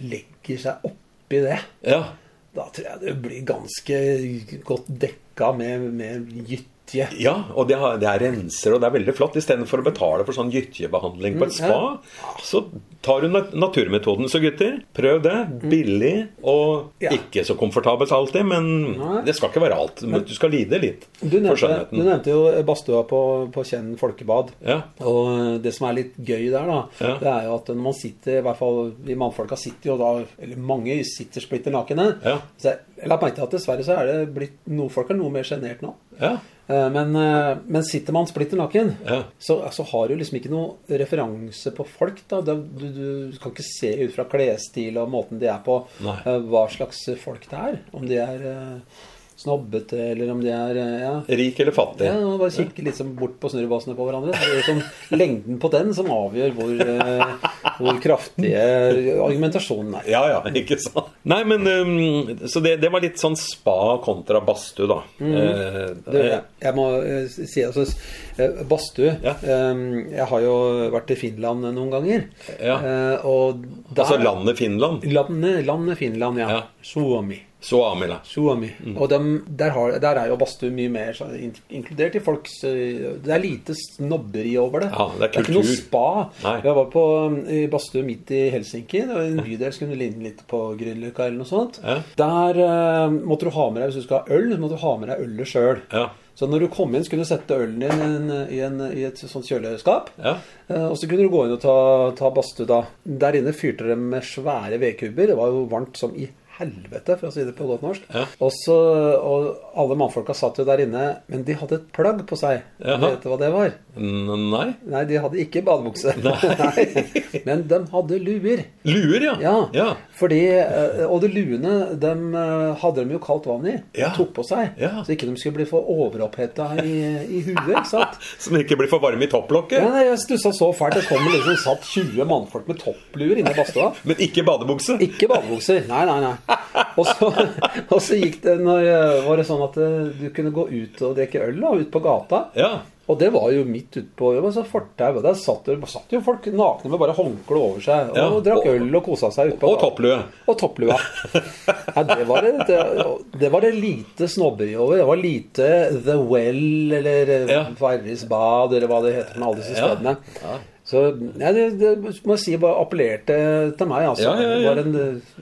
Speaker 1: legger seg oppi det,
Speaker 2: Ja.
Speaker 1: da tror jeg det blir ganske godt dekka med, med gyttje gyttje.
Speaker 2: Ja, og det, har, det er renser, og det er veldig flott. Istedenfor å betale for sånn gytjebehandling på et
Speaker 1: Mm,
Speaker 2: spa, så tar du naturmetoden. Så gutter, prøv det. Billig og ikke så komfortabelt alltid, men det skal ikke være alt. Men du skal lide litt
Speaker 1: Du
Speaker 2: for
Speaker 1: nevnte, du nevnte jo badstua på, på Kjenn folkebad.
Speaker 2: Ja.
Speaker 1: Og det som er litt gøy der, da,
Speaker 2: Ja.
Speaker 1: det er jo at når man sitter, i hvert fall vi mannfolka sitter jo da, eller mange sitter splitter nakne.
Speaker 2: Ja.
Speaker 1: Så jeg, la merke til at dessverre så er det blitt noe folk er noe mer sjenert nå.
Speaker 2: Ja.
Speaker 1: Eh, Men, eh, men sitter man splitter naken,
Speaker 2: Ja.
Speaker 1: så, altså, har du liksom ikke noe referanse på folk. da. Du, du, kan ikke se ut fra klesstil og måten de er på,
Speaker 2: Nei.
Speaker 1: eh, hva slags folk det er. Om de er snobbete, eller om de er eh, ja,
Speaker 2: Rik eller fattig.
Speaker 1: ja, og bare kikke litt sånn bort på snurrebassene på hverandre. Det er liksom lengden på den som avgjør hvor, eh, hvor kraftige argumentasjonen er.
Speaker 2: Ja, ja, ikke sant. Nei, men um, Så det, det var litt sånn spa kontra badstue, da. Eh,
Speaker 1: det, jeg, må eh, si altså, Badstue
Speaker 2: Ja.
Speaker 1: eh, Jeg har jo vært i Finland noen ganger.
Speaker 2: Ja.
Speaker 1: Eh, og der,
Speaker 2: altså landet Finland.
Speaker 1: landet, landet Finland, ja.
Speaker 2: Ja.
Speaker 1: Suomi.
Speaker 2: Suomila.
Speaker 1: Suomi. Og dem, der, har, der er jo badstue mye mer så, in- inkludert i folks eh, Det er lite snobberi over det.
Speaker 2: Ja, det er
Speaker 1: ikke noe spa.
Speaker 2: Nei.
Speaker 1: Jeg var på i badstue midt i Helsinki. Det var en bydel som kunne ligne litt på Grünerløkka eller noe sånt.
Speaker 2: Ja.
Speaker 1: Der uh, måtte du ha med deg, hvis du skal ha øl, så måtte du ha med deg ølet sjøl.
Speaker 2: Ja.
Speaker 1: Så når du kom inn, så kunne du sette ølen din i, en, i, en, i et sånt kjøleskap.
Speaker 2: Ja.
Speaker 1: Eh, Og så kunne du gå inn og ta, ta badstue da. Der inne fyrte de med svære vedkubber. Det var jo varmt som i helvete, for å si det på godt norsk.
Speaker 2: Ja.
Speaker 1: Og, så, og alle mannfolka satt jo der inne, men de hadde et plagg på seg.
Speaker 2: Jaha.
Speaker 1: Vet du hva det var?
Speaker 2: N- Nei.
Speaker 1: Nei, de hadde ikke badebukse. Nei. Men de hadde luer.
Speaker 2: Luer, ja.
Speaker 1: Ja,
Speaker 2: ja.
Speaker 1: fordi, eh, og de luene dem eh, hadde de jo kaldt vann i. De
Speaker 2: Ja.
Speaker 1: tok på seg.
Speaker 2: Ja.
Speaker 1: Så ikke de skulle bli for overoppheta i, i huet. sant?
Speaker 2: Som ikke blir for varme i topplokket.
Speaker 1: Ja, nei, jeg stussa så fælt. Det kom liksom satt 20 mannfolk med toppluer inne i badstua.
Speaker 2: Men ikke badebukse.
Speaker 1: Ikke badebukser. Nei, nei, nei. Og så, og så gikk det når, eh, var det sånn at eh, du kunne gå ut og drikke øl da, ut på gata.
Speaker 2: Ja.
Speaker 1: Og det var jo midt utpå fortau. Der satt, satt jo folk nakne med bare håndkle over seg og
Speaker 2: Ja,
Speaker 1: drakk
Speaker 2: og-
Speaker 1: øl og kosa seg ut på
Speaker 2: Og topplue.
Speaker 1: Og topplua. Ja, det, var det, det, det var det lite snobberi over. Det var lite The Well eller eh,
Speaker 2: Ja.
Speaker 1: Farris bad eller hva det heter med alle disse
Speaker 2: Ja.
Speaker 1: stedene. Så ja, det, det må jeg si bare appellerte til meg. Altså.
Speaker 2: Ja, ja.
Speaker 1: Det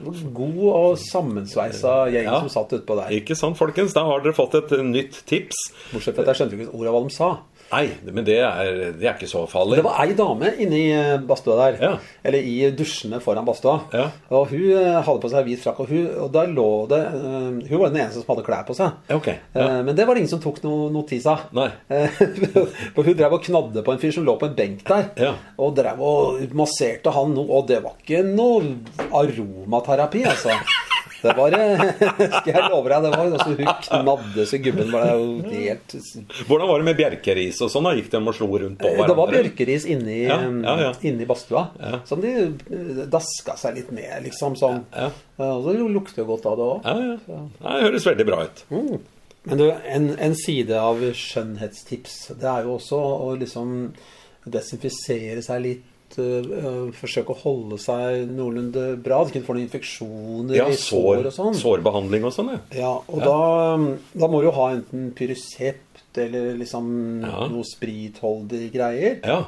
Speaker 1: var en god og sammensveisa gjeng som satt utpå der.
Speaker 2: Ikke sant, folkens? Da har dere fått et nytt tips.
Speaker 1: Bortsett fra at jeg skjønte ikke ordet hva de sa.
Speaker 2: Nei, men det er, det er ikke så farlig.
Speaker 1: Det var ei dame inni eh, badstua der.
Speaker 2: Ja.
Speaker 1: Eller i dusjene foran badstua.
Speaker 2: Ja.
Speaker 1: Og hun eh, hadde på seg hvit frakk, og, hun, og der lå det eh, Hun var den eneste som hadde klær på seg.
Speaker 2: Okay. ja.
Speaker 1: Men det var det ingen som tok noe notis av.
Speaker 2: Nei.
Speaker 1: For hun drev og knadde på en fyr som lå på en benk der.
Speaker 2: Ja.
Speaker 1: Og drev og masserte han noe, og det var ikke noe aromaterapi, altså. Det var eh, Skal jeg love deg, det var altså, Hun knadde så gubben var det helt
Speaker 2: Hvordan var det med bjerkeris og sånn? da? Gikk de og slo rundt på hverandre?
Speaker 1: Eh, Det var bjerkeris inni,
Speaker 2: Ja, ja, ja.
Speaker 1: inni badstua. Som de eh, daska seg litt med, liksom. Sånn. Og så lukter jo godt av det òg.
Speaker 2: Ja, ja. Det høres veldig bra ut.
Speaker 1: Men du, en, en side av skjønnhetstips, det er jo også å liksom desinfisere seg litt. Øh, forsøke å holde seg noenlunde bra. At du ikke får noen infeksjoner
Speaker 2: Ja,
Speaker 1: i sår
Speaker 2: sår,
Speaker 1: og sånn.
Speaker 2: sårbehandling og sånn, ja.
Speaker 1: Ja, og Da, da må du jo ha enten pyresept eller liksom
Speaker 2: Ja.
Speaker 1: noe spritholdige greier.
Speaker 2: Ja.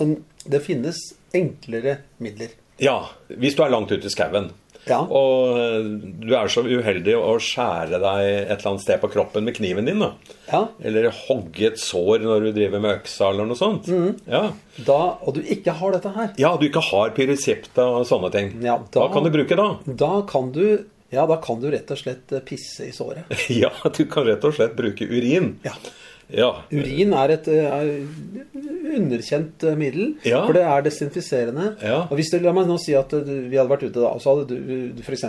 Speaker 1: Men det finnes enklere midler.
Speaker 2: Ja, hvis du er langt ute i skauen.
Speaker 1: Ja.
Speaker 2: Og eh, du er så uheldig å skjære deg et eller annet sted på kroppen med kniven din. da.
Speaker 1: Ja,
Speaker 2: Eller hogge et sår når du driver med øksa eller noe sånt.
Speaker 1: Mm.
Speaker 2: Ja.
Speaker 1: da, Og du ikke har dette her.
Speaker 2: ja, du ikke har pyresept og sånne ting.
Speaker 1: Ja,
Speaker 2: Hva kan du bruke da?
Speaker 1: Da kan du ja, da kan du rett og slett eh, pisse i såret.
Speaker 2: Ja, du kan rett og slett bruke urin.
Speaker 1: Ja.
Speaker 2: Ja.
Speaker 1: Urin er et eh, er underkjent eh, middel,
Speaker 2: Ja.
Speaker 1: for det er desinfiserende.
Speaker 2: Ja.
Speaker 1: Og hvis du, La meg nå si at eh, du, vi hadde vært ute da, og så hadde du, du f.eks.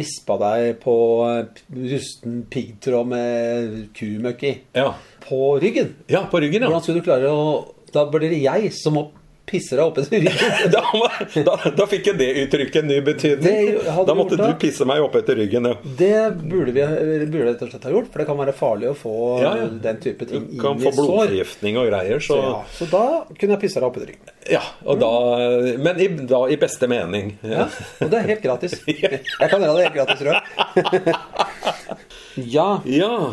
Speaker 1: rispa deg på eh, rusten piggtråd med kumøkk i.
Speaker 2: Ja.
Speaker 1: På ryggen.
Speaker 2: ja, på ryggen, ja.
Speaker 1: Hvordan skulle du klare å Da blir det jeg som må pisse deg opp etter ryggen.
Speaker 2: Da, da, da fikk jeg det uttrykket ny betydning. Da måtte du pisse meg opp etter ryggen. Ja.
Speaker 1: Det burde vi burde rett og slett ha gjort, for det kan være farlig å få
Speaker 2: Ja, ja.
Speaker 1: den type ting inn
Speaker 2: Du
Speaker 1: inn
Speaker 2: kan få blodforgiftning og greier. Så,
Speaker 1: Så, da kunne jeg pissa deg opp etter ryggen.
Speaker 2: ja, da, men i, da i beste mening.
Speaker 1: Ja, og det er helt gratis. Jeg kan gjøre det helt gratis, tror jeg. Ja,
Speaker 2: Ja,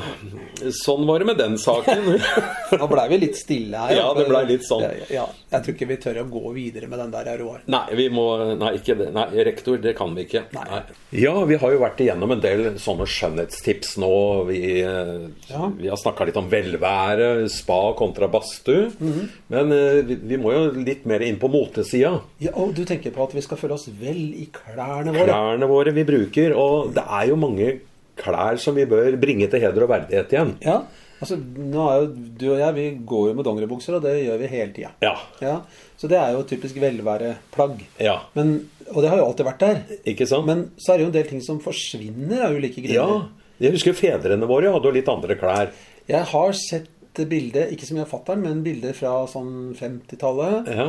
Speaker 2: sånn var det med den saken.
Speaker 1: nå blei vi litt stille her.
Speaker 2: Ja, det ble litt sånn.
Speaker 1: Ja, ja. Jeg tror ikke vi tør å gå videre med den der, Roar.
Speaker 2: Nei, vi må Nei, ikke. Nei, rektor, det kan vi ikke.
Speaker 1: Nei.
Speaker 2: Ja, vi har jo vært igjennom en del sånne skjønnhetstips nå. Vi, eh,
Speaker 1: Ja.
Speaker 2: vi har snakka litt om velvære, spa kontra badstue.
Speaker 1: Mhm.
Speaker 2: Men eh, vi, vi må jo litt mer inn på motesida.
Speaker 1: Ja, og du tenker på at vi skal føle oss vel i klærne våre?
Speaker 2: Klærne våre vi bruker. Og det er jo mange klær som vi bør bringe til heder og verdighet igjen.
Speaker 1: Ja, altså nå er jo du og jeg, vi går jo med dongeribukser, og det gjør vi hele tida.
Speaker 2: Ja.
Speaker 1: Ja, så det er jo typisk velværeplagg.
Speaker 2: Ja.
Speaker 1: Men, og det har jo alltid vært der.
Speaker 2: Ikke sant?
Speaker 1: Men så er det jo en del ting som forsvinner av ulike grunner. ja.
Speaker 2: Jeg husker fedrene våre hadde jo litt andre klær.
Speaker 1: Jeg har sett bilde, ikke som jeg fatter'n, men bilder fra sånn 50-tallet,
Speaker 2: Ja.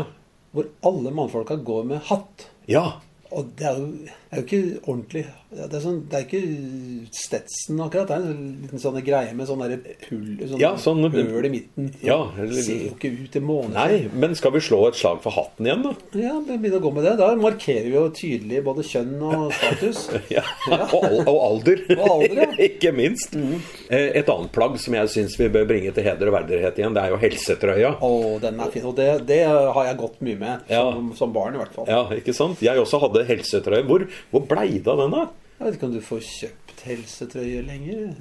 Speaker 1: hvor alle mannfolka går med hatt.
Speaker 2: ja.
Speaker 1: Og det er jo, er jo ikke ordentlig Det er, sånn, det er ikke Stetson akkurat. Det er en liten sånn greie med sånn hull, sånn
Speaker 2: Ja, sånn-
Speaker 1: høl i midten.
Speaker 2: Ja, eller-
Speaker 1: ser jo ikke ut i månen.
Speaker 2: Nei, men skal vi slå et slag for hatten igjen, da?
Speaker 1: Ja, begynne å gå med det. Da markerer vi jo tydelig både kjønn og status.
Speaker 2: Ja, og, og alder.
Speaker 1: Og alder, ja.
Speaker 2: Ikke minst. Mm. Et annet plagg som jeg syns vi bør bringe til heder og verdighet igjen, det er jo helsetrøya.
Speaker 1: Å, den er fin. Og det, det har jeg gått mye med, som, som barn i hvert fall.
Speaker 2: Ja, ikke sant? Jeg også hadde helsetrøye. Hvor, hvor blei det av den, da?
Speaker 1: Jeg vet ikke om du får kjøpt helsetrøye lenger?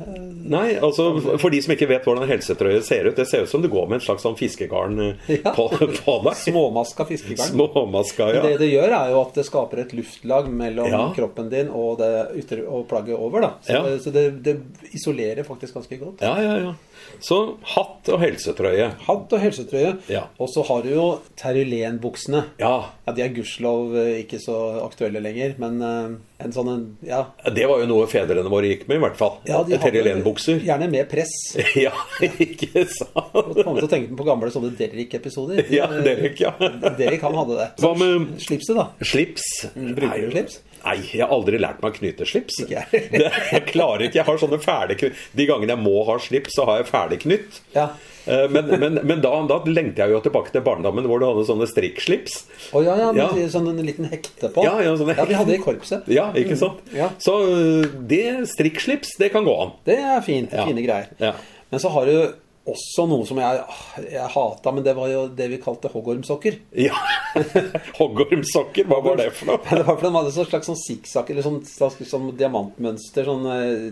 Speaker 2: Nei, altså For de som ikke vet hvordan en helsetrøye ser ut, det ser ut som det går med en slags sånn fiskegarn eh,
Speaker 1: Ja.
Speaker 2: på, på deg.
Speaker 1: Småmaska fiskegarn.
Speaker 2: Småmaska, ja.
Speaker 1: Det det gjør, er jo at det skaper et luftlag mellom
Speaker 2: Ja.
Speaker 1: kroppen din og, det ytre, og plagget over. da. Så,
Speaker 2: Ja.
Speaker 1: det, så det, det isolerer faktisk ganske godt.
Speaker 2: Ja, ja, ja. Så hatt og helsetrøye.
Speaker 1: Hatt og helsetrøye.
Speaker 2: Ja.
Speaker 1: Og så har du jo terrylenbuksene.
Speaker 2: Ja,
Speaker 1: Ja, De er gudskjelov eh, ikke så aktuelle lenger, men eh, en sånn en Ja,
Speaker 2: det var jo noe fedrene våre gikk med, i hvert fall.
Speaker 1: ja de
Speaker 2: Terrylenbukser.
Speaker 1: gjerne med press.
Speaker 2: Ja, ikke sant?
Speaker 1: Jeg kommer til å tenke på gamle sånne Derrick-episoder.
Speaker 2: Ja, Derrick, ja.
Speaker 1: Derrick han hadde det.
Speaker 2: Hva med
Speaker 1: Slipset, da.
Speaker 2: slips?
Speaker 1: Bruker du slips?
Speaker 2: Nei, jeg har aldri lært meg å knyte slips.
Speaker 1: Ikke jeg.
Speaker 2: Det- jeg klarer ikke. Jeg har sånne ferdig De gangene jeg må ha slips, så har jeg ferdigknytt.
Speaker 1: Ja.
Speaker 2: Eh, Men, men, men da, da lengter jeg jo tilbake til barndommen hvor du hadde sånne strikkslips.
Speaker 1: Oh, ja, ja, med
Speaker 2: Ja.
Speaker 1: sånn en liten hekte på.
Speaker 2: Ja, ja, sånne
Speaker 1: vi hadde i korpset.
Speaker 2: Ja, ikke sant?
Speaker 1: Mm, ja.
Speaker 2: Så eh, det strikkslips, det kan gå an.
Speaker 1: Det er fint.
Speaker 2: Ja.
Speaker 1: Fine greier.
Speaker 2: Ja.
Speaker 1: Men så har du også noe som jeg, jeg hata, men det var jo det vi kalte hoggormsokker.
Speaker 2: Ja. Hoggormsokker, hva var det for noe?
Speaker 1: Det var for de hadde et slags sånn sikksakk, eller sånn, sånn, sånn diamantmønster, sånn eh,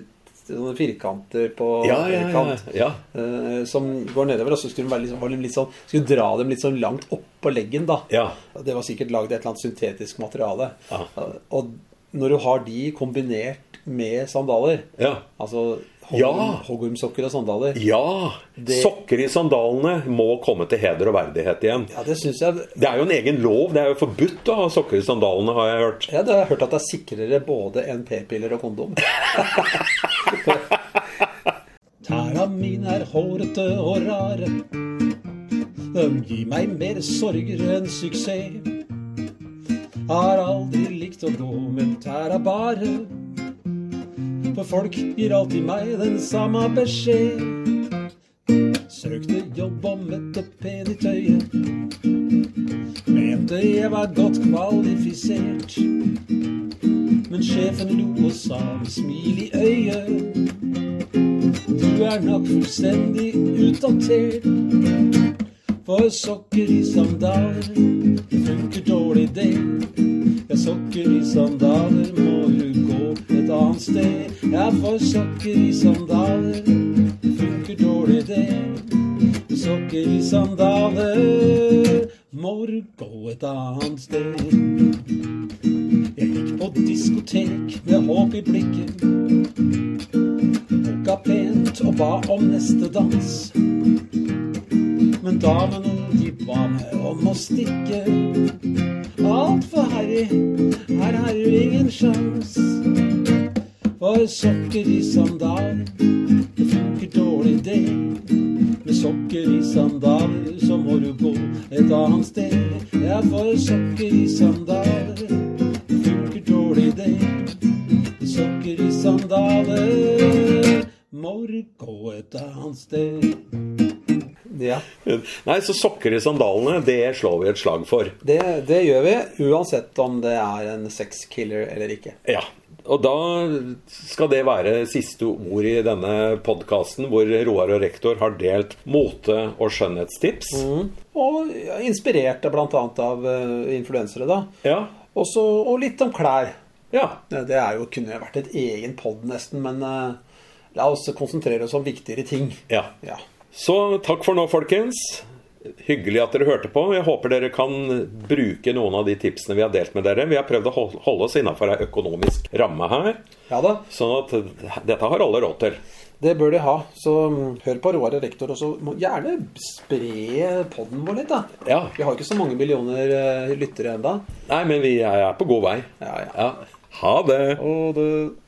Speaker 1: sånne firkanter på
Speaker 2: Ja, ja, ja.
Speaker 1: kant.
Speaker 2: ja.
Speaker 1: uh, som går nedover, og så skulle de litt sånn, skulle dra dem litt sånn langt opp på leggen, da.
Speaker 2: Ja.
Speaker 1: Det var sikkert lagd et eller annet syntetisk materiale.
Speaker 2: Ja.
Speaker 1: Eh, Og når du har de kombinert med sandaler,
Speaker 2: Ja.
Speaker 1: altså hoggormsokker og sandaler,
Speaker 2: ja.
Speaker 1: Det-
Speaker 2: Sokker i sandalene må komme til heder og verdighet igjen.
Speaker 1: ja, det synes jeg
Speaker 2: Det er jo en egen lov. Det er jo forbudt å ha sokker i sandalene, har jeg hørt.
Speaker 1: Ja, det har jeg hørt at det er sikrere både enn p-piller og kondom. Tæra mine er hårete og rare. De gir meg mer sorger enn suksess. Har aldri likt å gå med tæra bare. For folk gir alltid meg den samme beskjed. Søkte jobb og møtte pen i tøyet. Mente jeg var godt kvalifisert. Men sjefen lo og sa med smil i øyet. Du er nok fullstendig utdatert. For sokker i sandaler, funker dårlig det. Ja, sokker i sandaler et annet sted. Ja, for sokker i sandaler, det funker dårlig det. Sokker i sandaler må gå et annet sted. Jeg gikk på diskotek med håp i blikket. Booka pent og ba om neste dans. Men damene, de ba meg om å stikke. Altfor harry, her har du ingen sjans. For sokker i sandaler, det funker dårlig det. Med sokker i sandaler, så må du gå et annet sted. Ja, for sokker i sandaler, det funker dårlig det. Med sokker i sandaler, må du gå et annet sted. Ja,
Speaker 2: Nei, så sokker i sandalene, det slår vi et slag for.
Speaker 1: det, det gjør vi, uansett om det er en sexkiller eller ikke.
Speaker 2: Ja. Og da skal det være siste ord i denne podkasten, hvor Roar og rektor har delt mote- og skjønnhetstips.
Speaker 1: Og ja, inspirert bl.a. av uh, influensere, da.
Speaker 2: Ja.
Speaker 1: Også, og litt om klær.
Speaker 2: ja.
Speaker 1: Det er jo, kunne vært et egen pod nesten, men eh, la oss konsentrere oss om viktigere ting.
Speaker 2: ja.
Speaker 1: Ja.
Speaker 2: Så takk for nå, folkens. Hyggelig at dere hørte på. Jeg håper dere kan bruke noen av de tipsene vi har delt med dere. Vi har prøvd å holde oss innafor ei økonomisk ramme her,
Speaker 1: ja da,
Speaker 2: sånn at dette har alle råd til.
Speaker 1: det bør de ha. Så mm, hør på Roar og rektor, og så må gjerne spre podden vår litt, da.
Speaker 2: Ja.
Speaker 1: Vi har ikke så mange millioner eh, lyttere ennå.
Speaker 2: Nei, men vi er på god vei.
Speaker 1: Ja, ja.
Speaker 2: Ja. Ha det.
Speaker 1: Og det